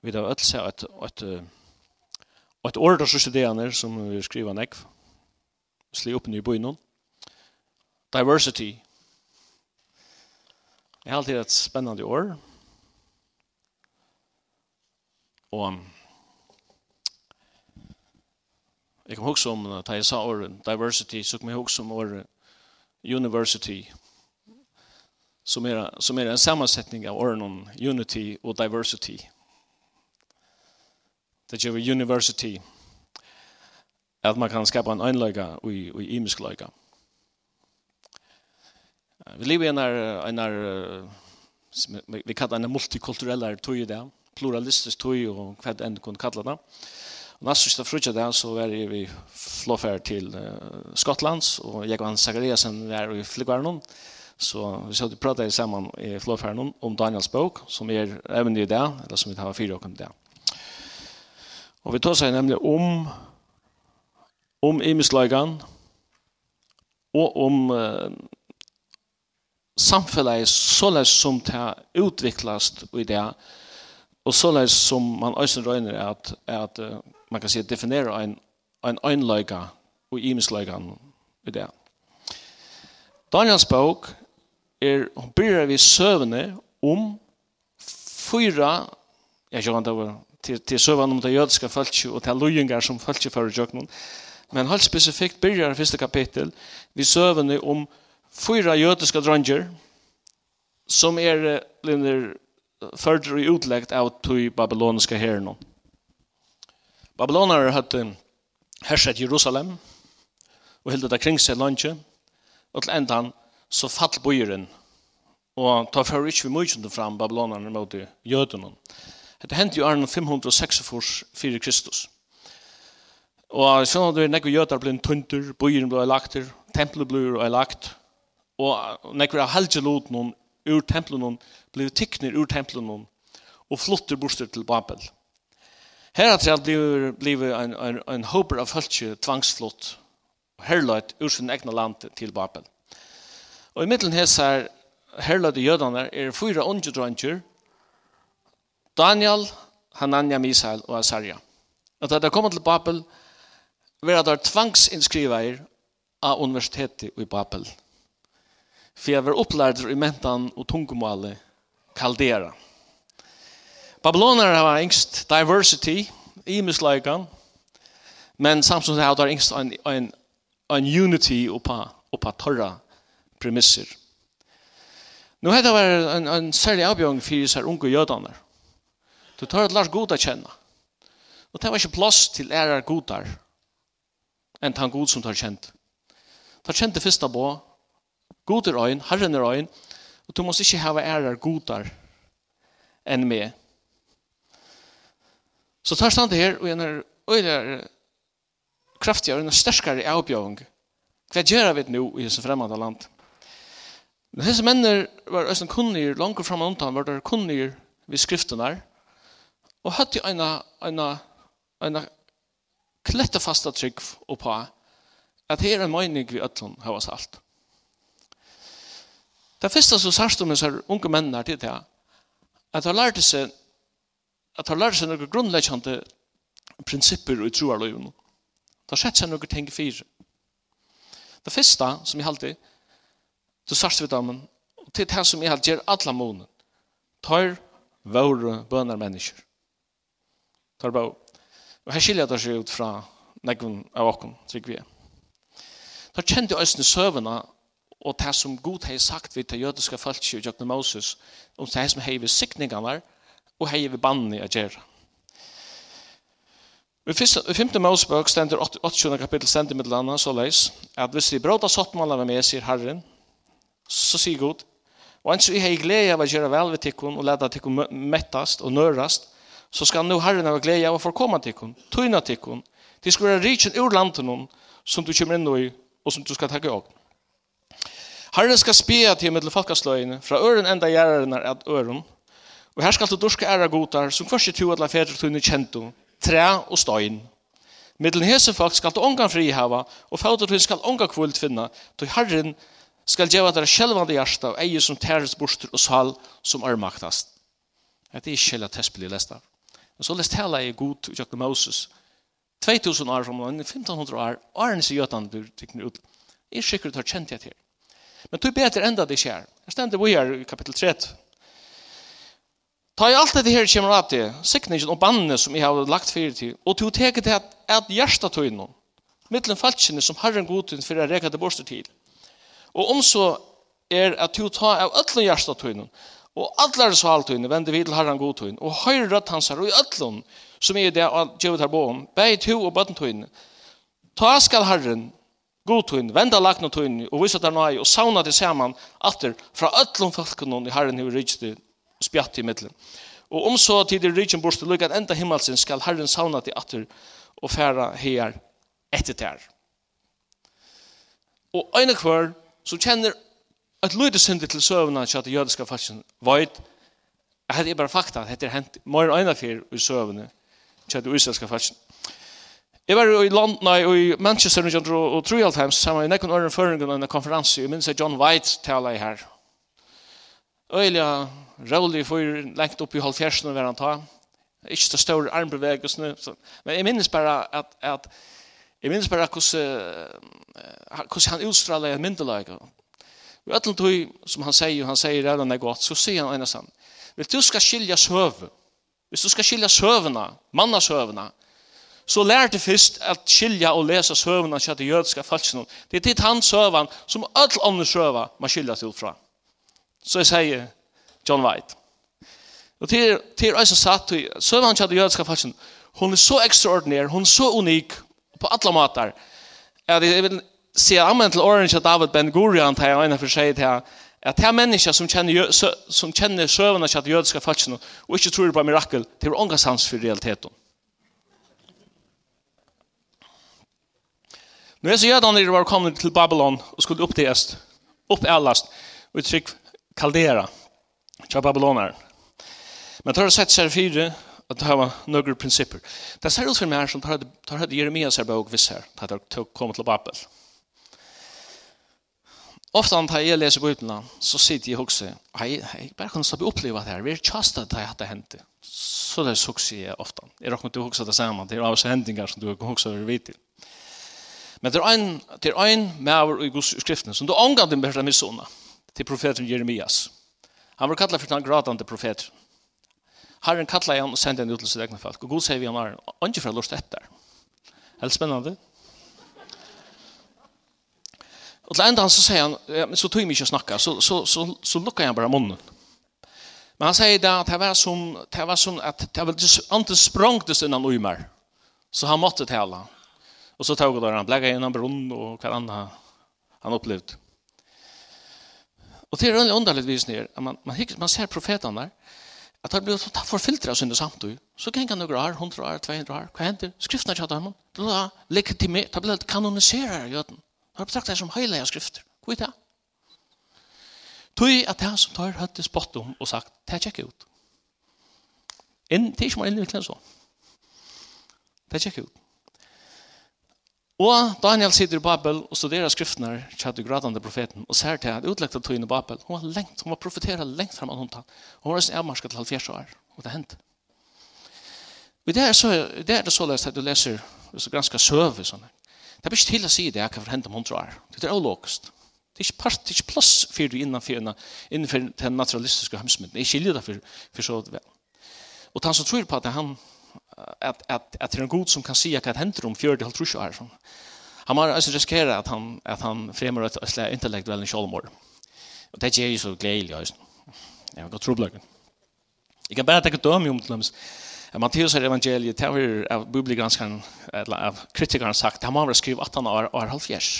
Vi har öll sett att att att ord så studerande som vi skriver näck. Sli upp i byn Diversity. Det är alltid ett spännande år. Och Jag kommer ihåg som da jag sa ordet diversity så kan jeg ihåg som åren university som är, som är en sammansättning av ordet unity och diversity det gjør university, at man kan skapa en øynløyga og i imisk løyga. Vi lever i en, en, er, vi kallar en multikulturell tøy i det, pluralistisk tøy og hva enn du kunne kalla det. Og næst sista frutja det, så var vi flåfær til uh, Skottlands, og jeg og Zachariasen var i Fligvarnon, så vi satt og pratet sammen i flåfæren om Daniels bok, som er evne i det, eller som vi tar fire åkken i det. Og vi tar seg nemlig om om imisleikan og om uh, samfunnet såleis som det utviklast i det og såleis som man også røyner at, at man kan si definere en, en øynløyga og imisleikan i det. Daniels bok er, hun byrjar vi søvende om fyra, jeg kjører det var til, til søvann om det jødiske folket og til løyengar som folket fører jøkken. Men helt spesifikt byrjar første kapittel vi søvann om fyra jødiske dranger som er linjer fyrder i utleggt av to babyloniska herren. Babylonere hadde herset Jerusalem og heldu det kring seg landje og til endan så fall bojeren og ta for ikke vi mykjende fram babylonar mot jødene. Jødene Det hendi í árunum 546 4 Kristus. Og sjón at jøter blir en tundur, bøyrin blir lagt her, tempelet og lagt. Og nekker av helge lot noen ur tempelet noen, blir tikkner ur templunum og flottur burstur til Babel. Her at alt blei blei ein ein ein håper av følge tvangsflott og herløyt ur sin egna land til Babel. Og i middelen her ser herløyt i jødene er fyra ongedrangur Daniel, Hanania, Misael og Azaria. Og da de kom til Babel, var det tvangsinskriver av universitetet i Babel. For jeg var opplært i mentan og tungumålet kaldera. Babylonere har engst diversity i misløykan, men samtidig har de engst en, en, en unity oppa, oppa torra premisser. Nå heter det en, en særlig avbjørn for disse unge jødene. Du tar et lars god å kjenne. Og det var ikke plass til ære godar enn han god som tar kjent. Tar kjent det første på, god er øyn, herren er øyn, og du måst ikke hava ærer godar enn med. Så tar stand her, og en er øyler kraftigere, en sterkare avbjøring. Hva gjør vi nå i disse fremmede land? Men disse mennene var øyne kunnir, langt fram og undan var det kunnir ved skriftene her, og høtti en, en, eina klettefasta trygg og på at her er mening vi øtlen har oss alt. Det første som sørste med disse unge menn er til det, at de lærte seg at han lærte seg noen grunnleggende prinsipper i Det har sett seg noen ting fire. Det første som jeg halte, du sørste ved damen, og til det som jeg halte gjør alle måneden, tar våre bønner mennesker tar bau. Og her skilja det seg ut fra negvun av okkom, trygg vi. Tar kjente østene søvna og det som god hei sagt vi til jødiske falskje og Jøkne Moses om det som hei vi sikningarna og hei vi banni a gjerra. I 5. Mosebøk stender 28. kapittel stender med landa så leis at hvis vi bråta sottmåla med meg, sier Herren, så sier god, og ens vi hei glede av å gjøre vel ved tikkun og leda tikkun mettast og nørast, så skal nu Herren ha glede av å få komme til kun, tøyne til kun. Det skal være rikken ur landet noen som du kommer inn i, og som du skal takke av. Herren skal spia til mittel folkesløyene, fra øren enda gjæreren at øren, og her skal du dorske ære godar, som først i to atla fedre tøyne kjento, tre og støyn. Mittel hese folk skal du ångan frihava, og fauter hun skal ångan kvult finna, då Herren skal gjeva dere sjelvande hjärsta, og eie som tæres borster og sal som armaktast. Det er ikke kjellet tespelig lest av. Og så lest hela i god til Moses. 2000 år fra 1500 år, årene sier Jøtan blir tikkene ut. Jeg er sikkert har kjent jeg til. Men tog beter enda det skjer. Jeg stender vi her i kapittel 3. Ta i alt dette her kommer opp til, sikningen og bannene som jeg har lagt fyrir til, og til å til at, at hjertet tog innom, mittlen falskene som Herren godtun for å reka det borste til. Og om så er at du ta av öllum hjertet tog innom, Og allar saltøyne vender vi til herran godtøyne, og høyre rødt hans her, og i øtlån, som er det av djevet her båen, bei to og bøttentøyne, ta skal herren godtøyne, venda lagna tøyne, og vise der nøy, og sauna til saman, atter, fra allum folkene, i herren hevur rydste spjatt i middelen. Og om så tid er rydsten borste, lukk at enda himmelsen skal herren sauna til atter, og færa her etter der. Og øyne kvar, som kjenner at lyde syndi til søvna at det jødiska falsen veit at det er bare fakta, det er hent mer enn fyr i søvna at det israelska falsen. Jeg var i London og i Manchester og Trondheim sammen med nekken åren føringen en konferanse, jeg minns at John White tala i her. Øyla, rævlig for lengt opp i halvfjersen og hver han ta. Ikke så stor armbevegelsene. Men jeg minns bare at, at jeg minns bare hvordan, hvordan han utstrålet en myndelag. Og öllum tog, som han säger, han säger redan er gott, så sier han ensam, vill du ska skilja söv, hvis du ska skilja sövna, manna sövna, så lær du först att skilja och läsa sövna til det jödiska falskene. Det är till hans sövan som all andre söva man skilja till fra. Så säger John White. Og til, til Øysa satt, søvann til det jødiska falskene, hon er så ekstraordinær, hon er så unik på alle måter, at jeg vil se amen til orange at David Ben Gurion tar en for seg til at det er mennesker som kjenner, som kjenner søvende til at jødiske falskene og ikke tror på mirakel, til å ånga sans for realiteten. Når jeg så jødene var kommet til Babylon og skulle opp til est, opp ellast, og kaldera, til babyloneren. Men tar det sett seg fire, at det var noen prinsipper. Det ser ut for meg her som tar, det Jeremias her bøk viss her, tar det kommet til Babel. Ofta när jag läser Bibeln så sitter jag också, hej, jeg bara kan jag oppleve det her, Vi är chasta att det hendt hänt. Så det sucks jeg ofta. Jag råkar inte huske det samme, Det er av hendinger som du kan huske over vidt til. Men det är en, det er en med i skriften som du ångar din behörda missona till profeten Jeremias. Han var kallad för den gradende profeten. Herren kallet han og sendte en ut till sitt folk. Och Gud säger vi han har ikke for å lort efter. Helt spännande. Och enda han så säger han, ja, så tog jag ikke å snacka, så, så, så, så lukker jag bara munnen. Men han säger det att det var som, det var som att det var inte sprangtes innan Uymar. Så han måtte tale. Och så tog han, han ble innan brunn och vad annat han upplevde. Och det är en underligt vis ner. Man, man, man ser profeten där. Att han blir totalt förfiltrad sin samtid. Så kan han några år, hundra år, tvåhundra år. Vad händer? kjatt av ham. Det blir legitimerat. Det blir kanoniserat i jøden. Han betraktar som heilige skrifter. Hvor er det? Tøy at det som tar høttes bort om og sagt, det er ikke ut. Inn, det er ikke man innviklet så. Det er ikke ut. Og Daniel sitter i Babel og studerer skriftene til den gradende profeten og ser til at utleggt av tøyene i Babel. Hun var lengt, hun var profeteret lengt frem av hun tatt. Hun var nesten avmarska til halvfjers år, og det hendte. Og det er, så, det er det så løst at du leser, hvis du gransker søve, sånn, her. Det er ikke til å si det hva for hendt om hundra år. Det er avlågst. Det er ikke part, det er ikke plass for du innenfor, innenfor den naturalistiske hemsmynden. er ikke det for, for så vel. Og han som tror på at han at, at, at det er en god som kan si hva hender om 40-50 år. Han må altså riskere at han, at han fremmer et, slag intellektuelle kjolmår. Og det er ikke så gledelig. Jeg har gått troblagen. Jeg kan bare tenke døme om til dem. Matteus er evangeliet, det har av bibelgranskeren, eller av kritikeren sagt, han må være skrivet at han er, er halvfjers.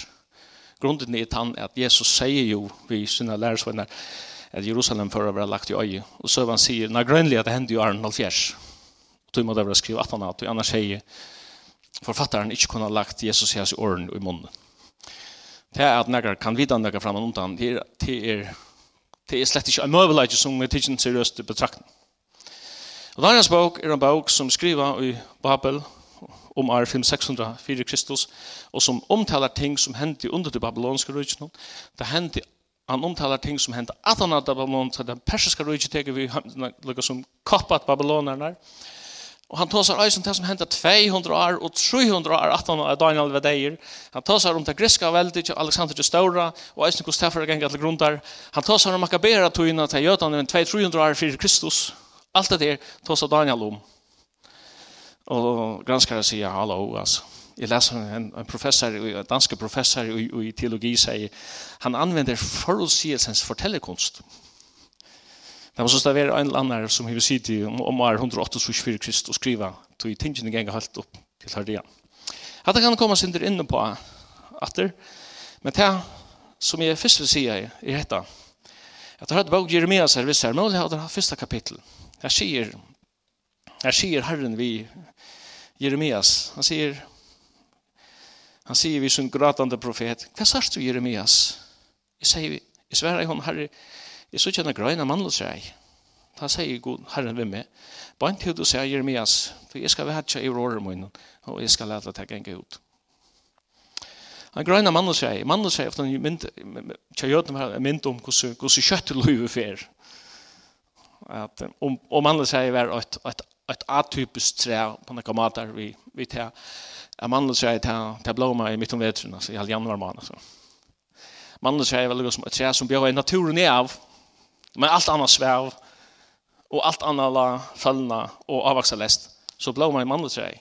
Grunden er han at Jesus sier jo vi sine lærersvenner at Jerusalem før å være lagt i øye. Og så han sier, når grønlig at det hender jo er en halvfjers. Og du må da være skrivet han er, og annars sier forfatteren ikke kunne ha lagt Jesus i hans åren i munnen. Det er at nægger kan vite nægger frem og undan, det er, det er, det er slett ikke en møveleidje som er tidsen seriøst i betraktning. Og Daniels bok er en bok som skriver i Babel om år 5604 Kristus, og som omtaler ting som hendte under det babylonske rydgjene. Det hendte han omtaler ting som hendte at han hadde Babylon, til den persiske rydgjene teker vi lukket som kappat babylonerne. Og han tar seg eisen til som hendte 200 år og 300 år at han er Daniel ved deier. Han tar seg om det griska veldig, til Alexander til Stora, og eisen hvordan det er for å gjenge til grunn Han tar seg om Makkabera togene til jødene 200-300 år fyrir Kristus Allt det där tar Daniel om. Och granskare säger hallå alltså. Jag läser en, en professor, en dansk professor i, i teologi säger han använder förutsägelsens fortellekonst. Det var så att det var en eller annan som har sett om, om år 184 krist och skriva till tingen gänga helt upp till herdian. Att det kan komma sin inne på att det men det som jag först vill säga är detta. Jag det har ett bok Jeremias här, visst här, men det har det första kapitlet. Her sier, her sier Herren vi Jeremias. Han sier, han sier vi som gratande profet, hva sørst du Jeremias? Jeg sier, jeg sverre hon, herre, jeg så kjenner grøyna mannlås rei. Han sier god herren vi med, bare til du sier Jeremias, for jeg skal være hatt i året min, og jeg skal lete deg en ut. Han grøyna mannlås rei, mannlås rei, for han mynd, kjøyden var mynd om hvordan kjøttet lov fer. At, om, om han sier var et, et, et atypisk tre på noen måter vi, vi tar. Amanda sier at ta blå meg i mitt om altså i halv januar måned. Så. Amanda sier vel som et tre som bjør i naturen i av, men alt anna sværv og alt anna la fallna og avvaksa lest, så blå meg i mandag sier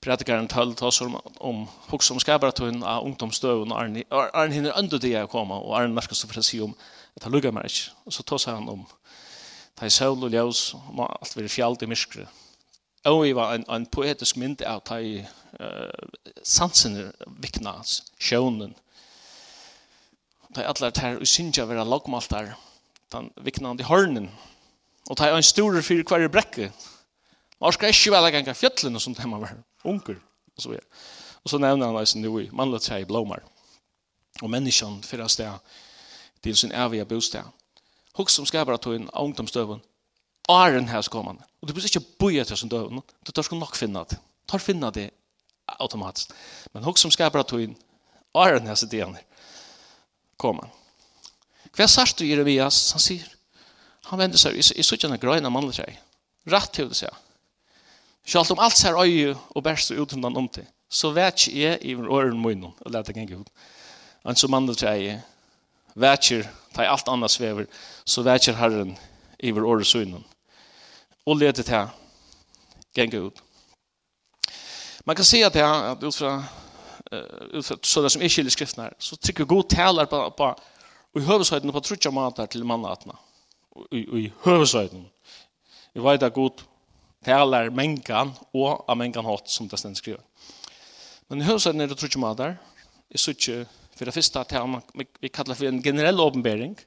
predikaren tøll ta om, om hos som skapar tun av ungdomsdøven og Arne hinner under det jeg koma og Arne nærkast så for å si om at han lukkar meg ikke og så tås han om det er søl og ljøs og alt vil fjallt i myskre og vi var en, en poetisk mynd av det i uh, sansen vikna sjøvnen ta er allar ter og synja vera der, den viknande hornen og ta er en stor fyr hver brekke Man skal ikke vel engang fjøtlene som de var unger, og så videre. Og så nevner han altså nu i mannlet seg i blomar. Og menneskene fyrir sted til sin evige bostad. Hok som skaper at hun ungdomsdøven, åren her skommande. Og du blir ikke bo etter som døven, du tar skal nok finna det. Du tar finna det automatisk. Men hok som skaper at hun den her sitt igjen kommer. Hva sier du Jeremias? Han sier, han vender seg, i suttjene grøyne mannlet seg. Rett til det sier Selv om alt ser øye og bærst og utenland om til, så vet ikke jeg i åren munnen, og lette genge ut. Men som andre treie, vet ikke, ta alt annet svever, så vet ikke Herren i åren sønnen. Og lete til genge ut. Man kan se at det er at ut fra ut fra som er er i skriften her, så trykker god taler på, på i høvesøyden på trutja mater til mannatna. I, i høvesøyden. Jeg vet at god talar mengan og av mengan hatt som det stedet skriver. Men i høysen er det trutje mader. Jeg så ikke for det første at vi kallar for en generell åpenbering.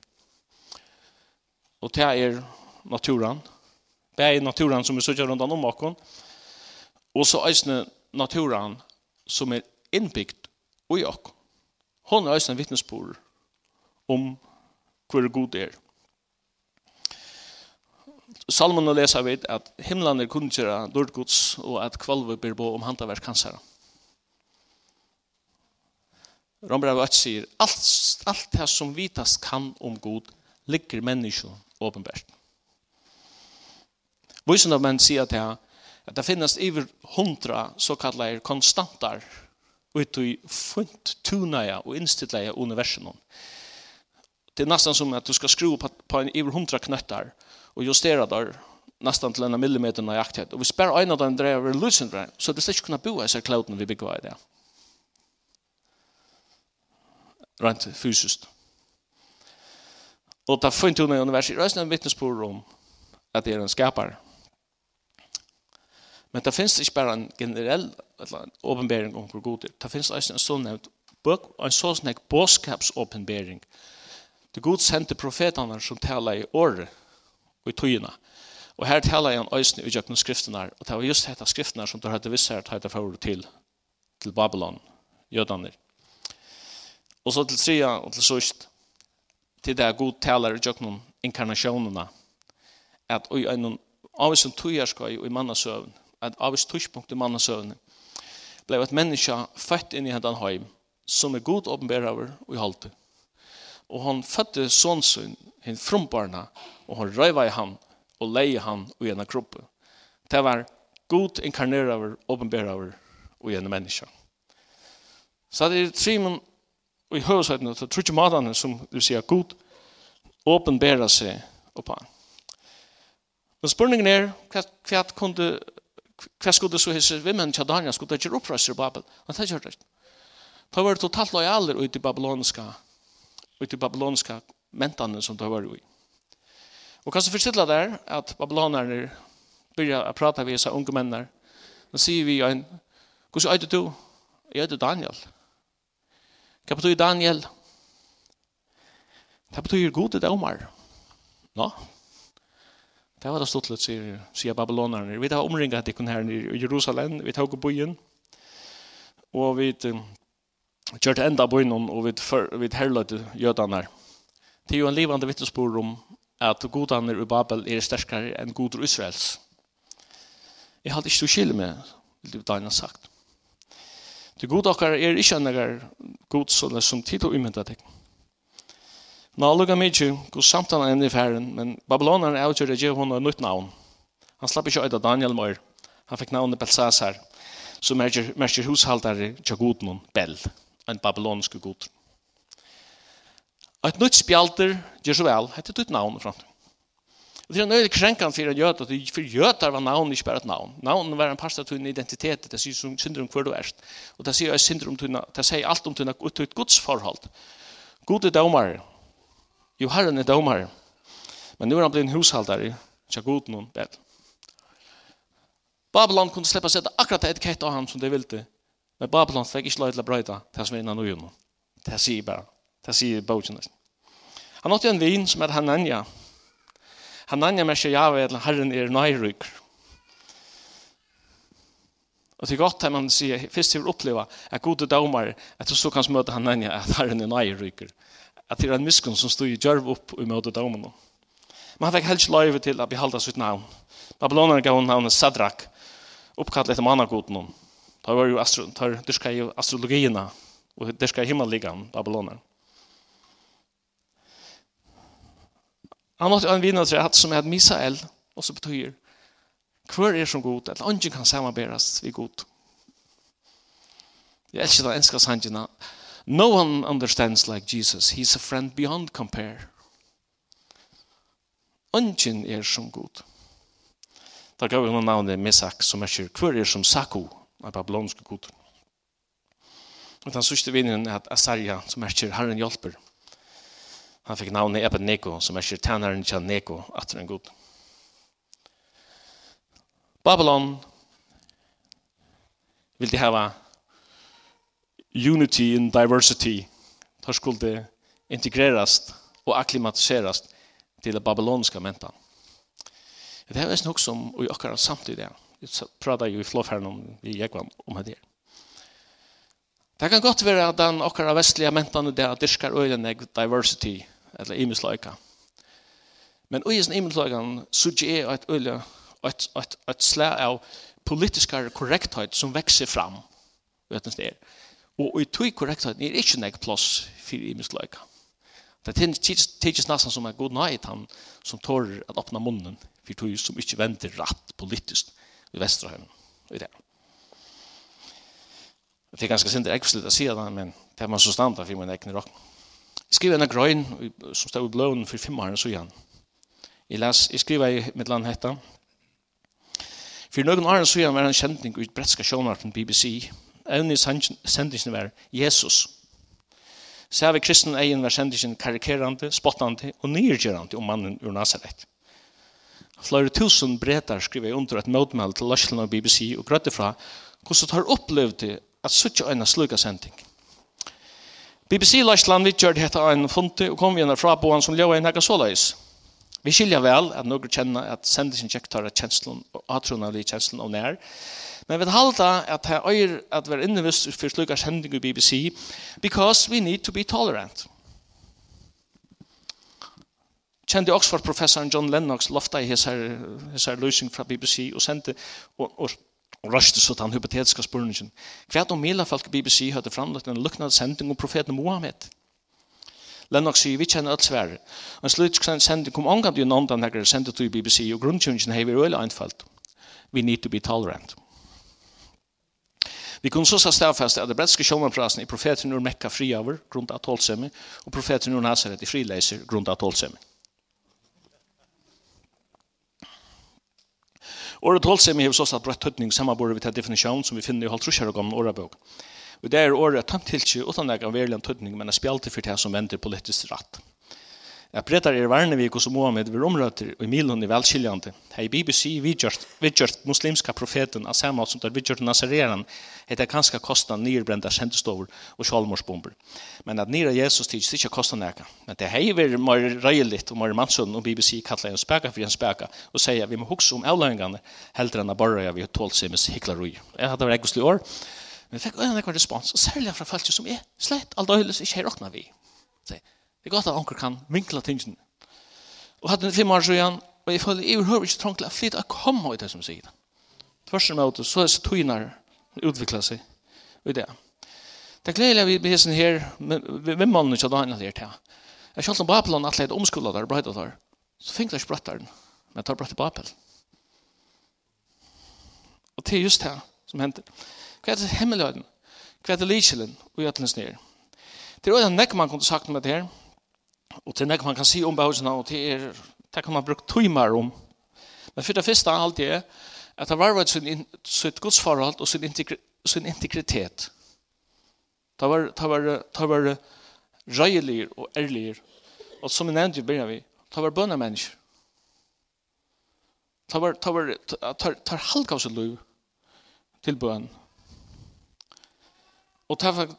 Og det er naturen. Det er naturen som vi sier rundt om bakom. Og så er naturen som er innbygd i åkken. Hon er en vittnesbord om hver god er. Salmon lesa vid at himlan er kundgjera dårdgods og at kvalve byr bo om hantavers kansara. Rombrev 8 sier, alt, alt det som vitast kan om god ligger menneskje åpenbært. Vysen av menn sier at det, at det finnes iver hundra såkallar konstantar ut i funt tunaja og innstillaja universum. Det er nesten som at du skal skru på, på en iver hundra knøttar og justera der nästan till en millimeter nøyaktighet. Og vi spär en av dem där över Lucenbrand, så det ska inte kunna bo i sig kloden vi bygger i det. Rent fysiskt. Og ta funnet hun i universet, røysen er en vittnesbord om at det er en skapar. Men det finns ikke bare en generell eller en åpenbering om hvor god det er. Det finnes også en sånn nevnt bøk, en sånn nevnt båskapsåpenbering. Det god sendte profetene som taler i året og i tøyene. Og her taler jeg om øyne i utgjøkken skriftene, og det var just dette skriftene som du hadde visst her til forhold til, til Babylon, jødene. Og så til tredje og til sørst, til det god taler i djøkken inkarnasjonene, at i en avvis en tøyerskøy og i mannasøvn, at avvis tøyspunkt i mannasøvn, ble et menneske født inn i hendan høym, som er god åpenbærer og i halte og han fødde sonsun, hinn frumbarna, og han røyva i han, og leie han og gjennom kroppen. Det var god inkarnerover, åpenberaver og gjennom menneska. Så det er trimen og i høvesøyden, det er trutje matane som du sier god åpenbera seg oppa. Men spurningen er, hva, hva kunde hva skulle så hisse vimmen til Daniel skulle det ikke opprøyse i Babel? Han tar ikke hørt det. Var totalt lojaler ut i babyloniska ut i babyloniska mentan som det har varit i. Och kanske förstilla där att babylonerna börjar att prata med dessa unga männer. Då säger vi en, hur så det du? Jag heter Daniel. Vad betyder Daniel? Det betyder gode domar. Nå? Det var det stått litt, sier, sier babylonerna. Vi har omringat ikon her i Jerusalem, vi tar på byen. Og vi kjørte enda på innom, og vi, vi herløyte jødene her. Det er jo en livende vittnesbord om at godene i Babel er sterkere enn goder Israels. Jeg hadde ikke skille med det Daniel sagt. Det gode dere er ikke en god sånne som tid og umynda deg. Nå lukka mykje, god samtalen enn i færen, men Babylonene er utgjør det gjør hun nytt navn. Han slapp ikke øyda Daniel Møyr. Han fikk navnet Belsasar, som merker hushaldare til godnån Bell. Bell en babylonisk god. Et nytt spjalter, Jesuel, heter ditt navn fram. Og det er nøyde krenkan for en jød, at for jødar var navn ikke bare et navn. Navn var en parst av tunne identitet, det sier som synder om hver du erst. Og det sier jeg synder om tunne, det sier alt om tunne, ut ut Guds forhold. God er domar, jo herren er domar, men nu er han blitt en hushaldare, tja god noen bed. Babylon kunde släppa sätta akkurat etikett av ham som de ville Men Babylon fikk ikke lov til å brøyta til som er innan ugen. Det sier bare. Det sier bogen. Han åtte en vin som er Hanania. Hanania seg Jave at Herren er nøyryk. Og det er godt at man sier, først til å oppleve at gode damer, at du så kan møte Hanania at Herren er nøyryk. At det er en miskunn som stod i djørv opp og møte domene. Men han fikk helst løyve til å behalda sitt navn. Babylonerne gav navnet Sadrak, oppkallet etter mannagoden om. Tar var ju astro, det ska ju astrologierna och det ska himmelligan Babylonen. Annars en vinnare til at som er Misael og så betyder hver är som god att ingen kan samarbetas vi god. Jag elsker den enska sanningen. No one understands like Jesus. He's a friend beyond compare. Ingen er som god. Da gav vi noen navnet Mesak som er kjør. hver er som Sakko? av babylonske koder. Og den sørste vinneren er at Asarja, som er kjør Herren hjelper. Han fikk navnet Ebeneko, som er kjør tæneren kjør Neko, atter en god. Babylon vil de hava unity in diversity. Da skulle integrerast og akklimatiserast til det babylonska mentan. Det er nesten også om i akkurat samtidig. Ja pratar ju i flåfärden om vi gick om det. Det kan godt være at den okkara vestlige mentene det at dyrkar øyne diversity, eller imusløyka. Men øyne som imusløykan suger er et øyne att et, et, et slag av politiska korrekthet som vekser fram. Vet det. Og i tog korrekthet er ikke nek plass for imusløyka. Det tidsis nesten som er god nøyt han som tårer at åpna munnen for tog som ikke venter ratt politisk i Vesterhavn i det. Det er ganske sint ekvisligt å si det, men det er man så standa for min egen råk. Jeg skriver en grøyn som stod i blåen for fem år, så igjen. Jeg, les, jeg skriver i mitt land hette. For noen år, så igjen var en kjentning ut bretska sjånarten BBC. Evne i sendingen var Jesus. Så vi kristen egen var sendingen karikerande, spottande og nyrgerande om mannen ur Nazaret flere tusen bretar skriver under et møtmeld til Lashland og BBC og grøtte fra hvordan de har opplevd at suttje øyne sluga sending. BBC Løsland vidgjør dette av en funte og kom igjen fra boen som ljøy en hekka såleis. Vi skilja vel at noen kjenner at sendingen ikke tar at kjenslen og atronen av kjenslen av nær. Men vi halda at det er at vi er innevist for sluga sending i BBC because we need to be tolerant kjente Oxford-professoren John Lennox lofta i hessar, her løsning fra BBC og sendte og, og, og røste så den hypotetiske spørningen. Hva om mila folk i BBC hadde framlagt en lukknad sending om profeten Mohammed? Lennox sier, vi kjenner alt svære. En slutt sending kom omgang til noen denne sendet til BBC, og grunnkjøringen har vi øyelig anfalt. We need to be tolerant. Vi kunne så stadfästa at det bretske sjåmanprasen i profeten ur Mekka friaver, grunnt av tolsemi, og profeten ur Nazaret i frileiser, grunnt av tolsemi. Året tålsemi hever sås at brett høytning samarbore vi til definisjon som vi finner i halvtrusjer og gamle årebøk. Og det er året tamt tilkje utan egen verlig en tøtning, men er spjaltig for det som venter politisk ratt. Jeg bretar er varne vi hos Mohammed vil omrøter og Milon i velskiljande. Hei BBC vidgjørt, muslimska profeten av samme som der vidgjørt Nazareren heter kanskje kosta nyrbrenda kjentestover og sjalmorsbomber. Men at nyra Jesus tids ikke kosta neka. Men det hei vi mer røyligt og mer mannsson og BBC kallar en speka for en speka og sier vi må hukse om avløyngane heldre enn barra vi har tålt seg med hiklarui. Jeg hadde vært egoslig år. Men jeg fikk øyne ekvar respons, og særlig fra folk som er slett alt øyles ikke her åkna vi. Sier, Det er godt at onker kan vinkla tingene. Og hadde en fem år siden, og jeg føler jeg hører ikke trång til å flytte og komme i det som sier. Tvers og åter, så er det tøyner utvikla seg i det. Det gleder jeg vi blir sånn her, hvem mannen ikke hadde annet her til. Jeg kjølte om Babylon at jeg omskola der, brøyde der. Så fikk jeg ikke brøtt der, men jeg tar brøtt til Babel. Og det er just det som hender. Hva er det hemmeligheten? Hva er det likjelen? Og gjøtlens nere. Det er også en nekk man kunne sagt med det her, Og til nek man kan si om behovsene, og til er, det kan man bruke tøymer om. Men for det første er alt det, at det var sin, sitt godsforhold og sin, integri, sin integritet. Det var, det var, det var røyelig og ærlig. Og som jeg nevnte i begynnelsen vi, det var bønne mennesker. Det var, det var, det var halv av sitt liv til bøn. Og det var,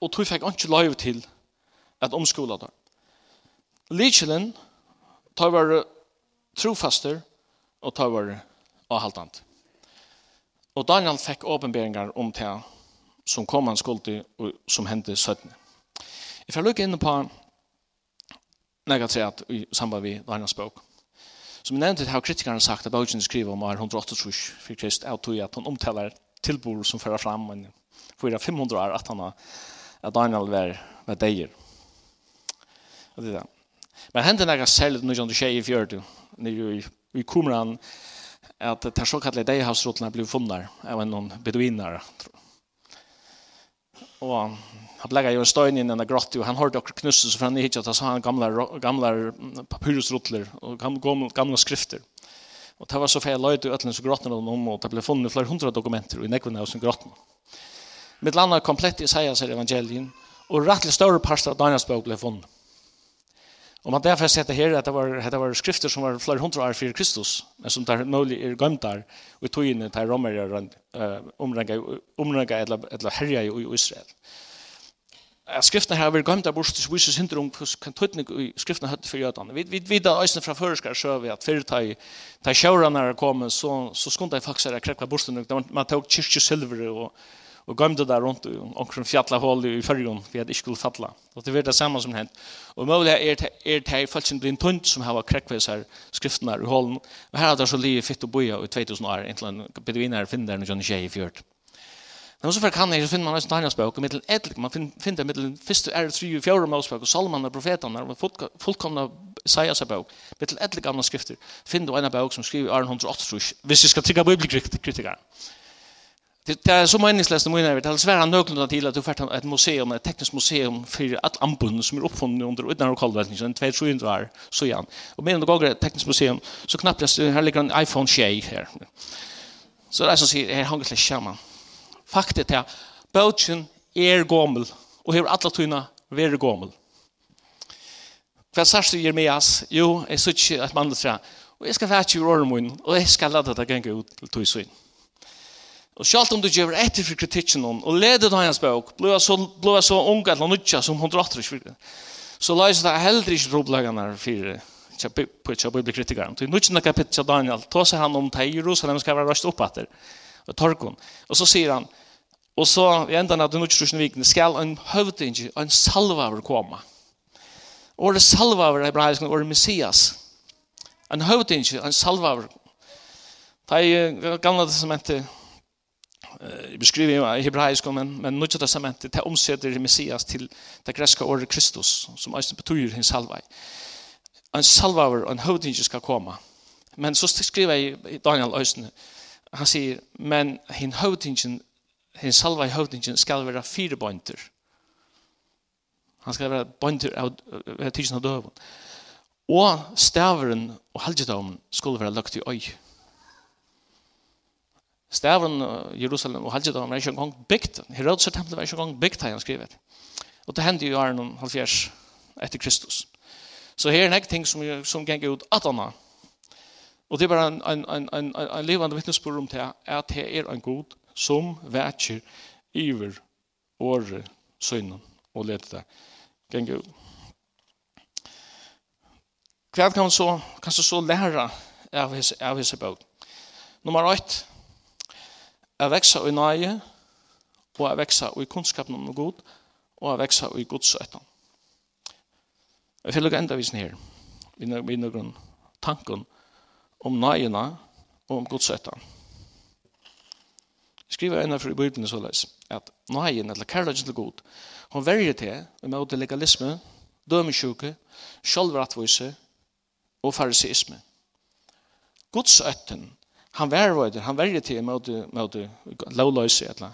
og tog fikk ikke lov til at omskola det. Lichelen tar var trofaster og tar var avhaltant. Og Daniel fikk åpenberingar om det som kom han skulle og som hendte 17. Jeg får lukke inn på nega treat i samband med Daniels bok. Som jeg nevnte har kritikerne sagt at Bautzen skriver om er 128 for Krist er tog at han omtaler tilbord som fører fram men 400-500 år at han har at Daniel var, var deier. Og det er det. Men hendte nægget særlig når du skjer i fjördu, når vi i kumran, at det er så deihavsrotlene blir funnet av noen beduiner, Og han jo ju stein i den grotte og han hörde också knusses för han hittade att han sa gamla gamla papyrusrotler og gamla gamla skrifter. Og det var så feil löjt i öllens grotten om og det blev funnet flere hundra dokumenter i nekvunna av sin grotten. Mitt landa komplett i Isaias evangelien og rettelig større parster av Daniels bok blev funnet. Og man derfor sett det her at det var, det var skrifter som var flere hundre år fyrir Kristus, men som der mulig er gømt der, og i togene til romere omrenget eller herja i Israel. Skriftene her var gømt der bort til vises hinder om kan tøytning i skriftene høyde for jødene. Vi vi, vi da øyne fra føreskar så vi at fyrir tøy tøy sjøren er kommet, så, så skulle de faktisk her krekva bort, man tok kyrkje silver og og gömde der rundt og omkring fjalla hål i förrgon for at det skulle falla. Og det var det samme som hent. Og mulig er det är det fallet som blir tunt som har kräckvisar skrifterna i hålen. Og her har det så livet fitt å boja i 2000 år egentligen bedvinare finner den John i fjørt. Men også for kan jag finna man nästan Daniels bøk og mittel ett man finner mittel första är 3 og 4 Mosebok og Salomon och profeterna och fullkomna Isaias bøk. Mittel ett gamla skrifter. Finner du en bøk som skriver 1808 visst ska tycka bibelkritiker. Det är så meningslöst om innan vi talar svära nöglunda till att du färt ett museum, ett tekniskt museum för allt ambun som är uppfunnen under utan och kallvätning så en 200 år så igen. Och medan du går ett tekniskt museum så knappt det här ligger en iPhone 6 här. Så det är som säger, här hangar släck kärman. Faktet är, bøtjen er gommel og hever alla tøyna veri gommel. Hva sørst du Jeremias? Jo, jeg sørst ikke man det og tre. Og jeg skal være ikke i åren min, og jeg skal lade det genge ut til tøysyn. Og sjalt om du gjør etter for kritikken og leder til hans bøk, blir så, blir så ung eller nødja som hun dratter ikke. Så la oss da heller ikke roblagene for på ikke å et bibelkritiker. I nødjende kapittel til Daniel tar seg han om til Jerusalem skal være røst opp etter og torkon. Og så sier han, og så i enda av den nødjende vikene skal en høvdinge, en salvaver komme. Året salvaver er hebraisk, året messias. En høvdinge, en salvaver. Det er gamle testamentet eh beskriver ju i hebraisk men men Nya testamentet det omsätter Messias till det grekiska ordet Kristus som alltså betyder hans salvai. En salvaver en hövding ska komma. Men så skriver i Daniel Östen han säger men hin hövdingen hin salvai hövdingen ska vara fyra bönter. Han ska vara bönter av tidsen av döven. Og staveren og halvgjødomen skulle være lagt i øy. Stavron, Jerusalem og Halgjedan var ikke engang bygd. Herodes tempel var ikke engang bygd, har han skrivet. Og det hendte jo i åren 70 etter Kristus. Så her er en ting som, som ganger ut at anna. Og det er bare en, en, en, en, en levende vittnesbord om det, at det er en god som vetjer iver året søgnen og leder det ganger ut. Hva kan man så, kan så lære av hese, av hese bøk? Nummer 8, Jeg veksa i nøye, og jeg veksa i kunnskapen om god, og jeg veksa i godsøtten. Jeg vil lukke enda visen her, vi nøgren tanken om nøyene og om godsøtten. Jeg skriver enda for i Bibelen så løs, at nøyen, eller kærlighet til god, hun verger til, og med å legalisme, dømesjuke, sjølvrattvise og fariseisme. Godsøtten Han var vad han var det til mot mot lowløse etla.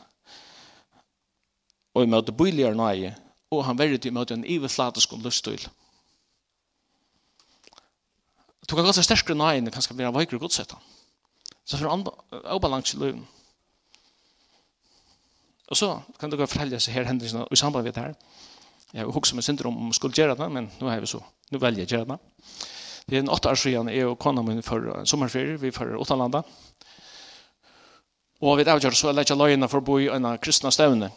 Og mot bøyligar nøye, og han var det til mot en iveslatisk lustil. Du kan ganske sterkere nøye enn det kanskje være veikere godsetta. Så for andra i løven. Og så kan du dere fortelle seg her hendelsene i samband med det her. Jeg har hukket med syndrom om skulle gjøre det, men nå har vi så. Nå velger jeg gjøre det. Det er en åtte år siden jeg og kona min for sommerferie, vi for Åttalanda. Og vi avgjør så lette jeg løgene for å bo i en kristne støvne.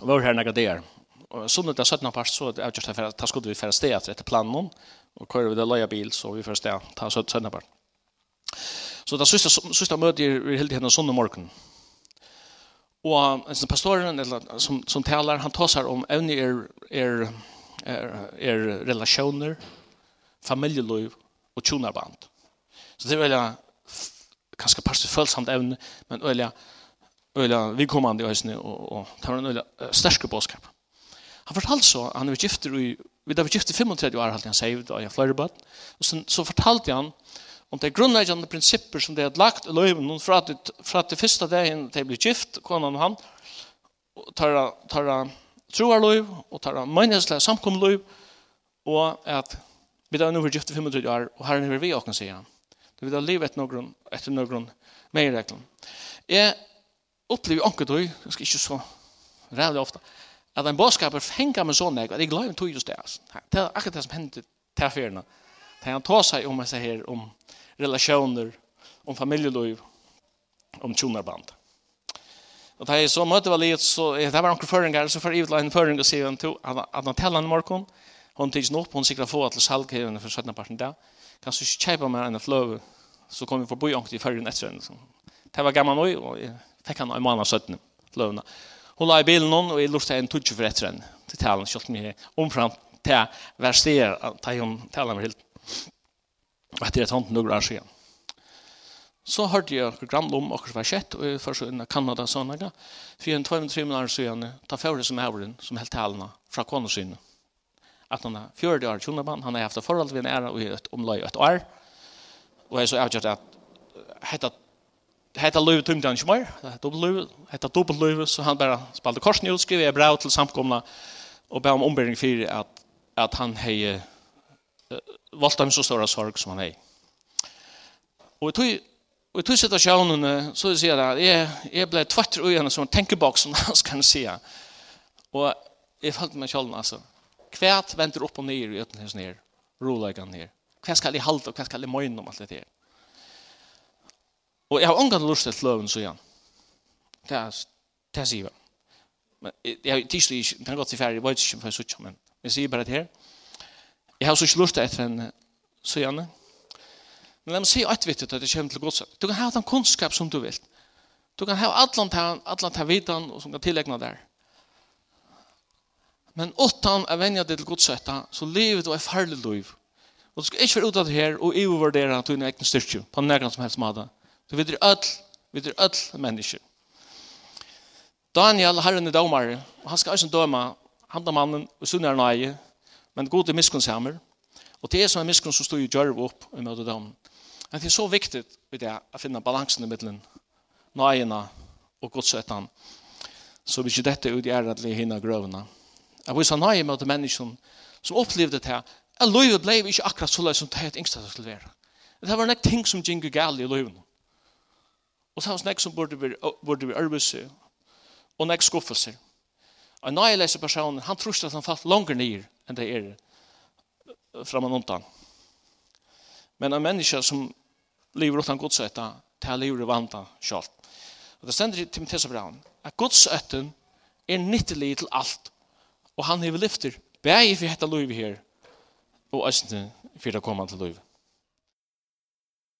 Og vi var her nægget der. Og sånn at det er 17 part, så er det for at da skulle vi fære sted etter planen. Og kører vi det løye bil, så vi fære sted, ta 17 part. Så det siste, siste møtet er helt henne sånne morgenen. Og pastoren eller, som, som taler, han tar seg om evne er, er er, er relationer, familjeliv og tjonarband. Så det er veldig kanskje parst følsomt evne, men veldig kommer an i høysene, og, og och var en øyla sterske bådskap. Han fortalte så, han är gifter i, vi var gifter 35 år, halte han seg, og jeg flere bad, og så, så fortalte han om det grunnleggende prinsipper som de hadde lagt i løyven, og fra, det, fra det første dagen de ble gift, konan og han, och tar, tar, tar troarløyv, og tar møgnesle samkomløyv, og at vi da nu er gift i 35 år, og herren er vi åkken, sier han. Det vil da liv etter noen, etter noen meireglen. Jeg opplever anker tog, jeg skal ikke så rævlig ofte, at en bådskaper fenger meg sånn, at jeg glemmer tog just det. Det er akkurat det som hender til ferien. Det han tar seg om, her, om relasjoner, om familjeliv om tjonarband. Og da jeg så møtte var litt, så det var noen føringer, så får jeg utla en føring og sier til, at han teller en morgen, hun tids nå, hun sikkert få til salg for 17 parten der, kan du ikke kjøpe meg en fløve, så kom vi forbi ångt i føringen etter henne. Det var gammel nå, og jeg fikk han en måned 17 fløvene. Hun la i bilen noen, og jeg lurte en tudje for etter henne, til talen, kjølt mye omfram til hver sted, til hun taler med helt. Og etter et hånd noen år siden. Så hørte jeg akkur gamle om akkurat som var kjett, og jeg først så inn i Kanada sånn, ikke? For en 2-3 minutter siden, ta fjøret som er den, som helt talene, fra konesynet. At han er fjøret år tjonaban, han har haft forhold til en ære og et omløy et år. Og jeg så avgjørt at hette hetta løv tømte han ikke mer, dobbelt hetta dobbelt løv, så han bare spalte korsen ut, skrev jeg brev til samkomna, og ba om ombering for at, at han hei uh, valgte ham så stora sorg som han hei. Og jeg tog Og i to situasjonene så sier jeg at jeg, jeg ble tvatter i henne som tenkeboks, som man kan si. Og jeg følte meg selv, altså. Kvært venter opp og ned i øtten hos ned, Roleggene ned. Hva skal jeg halte, og hva skal jeg møyne om alt det her? Og jeg har omgang lyst til løven, så igjen. Det er, det sier. Men jeg har tidslig ikke, det har gått til ferie, jeg vet ikke om jeg sier, men jeg sier bare det her. Jeg har så ikke lyst til etter en så igjen, Men la meg si et vittig at det kommer til godset. Du kan ha den kunnskap som du vil. Du kan ha alle den, allan ta vidan som kan tillegna der. Men åttan er vende til godset, så livet du et farlig liv. Og du skal ikke være ut av det her og overvurdere at du er egen styrke på nærkant som helst måte. Du vet det vet det ødel mennesker. Daniel, herren er domare, og han skal også døme han er mannen og sunn er nøye, men god er miskunnshemmer. Og det er som er miskunn som stod i djørv opp i møte dommen. Men det är så viktigt i det att finna balansen i middelen nøyene och godsötan. Så vi ikke dette ut i äradliga hinne grøvene. Jeg viser nøye med mot människan som upplevde det här. Att livet blev ikke akkurat så som det er yngste til skulle vara. Det var något ting som gikk galt i livet. Och så var det som borde vi, borde vi arbeta och något skuffelser. En nöjelösa person, han tror at han falt längre ner än det är fram og undan. Men en människa som lever utan Guds ätta till lever i vanta kjalt. Och det stender i Timotheus Braun, at Guds ätten är nyttelig til allt och han hever lyfter bäge för detta liv her, och östen för att komma till livet.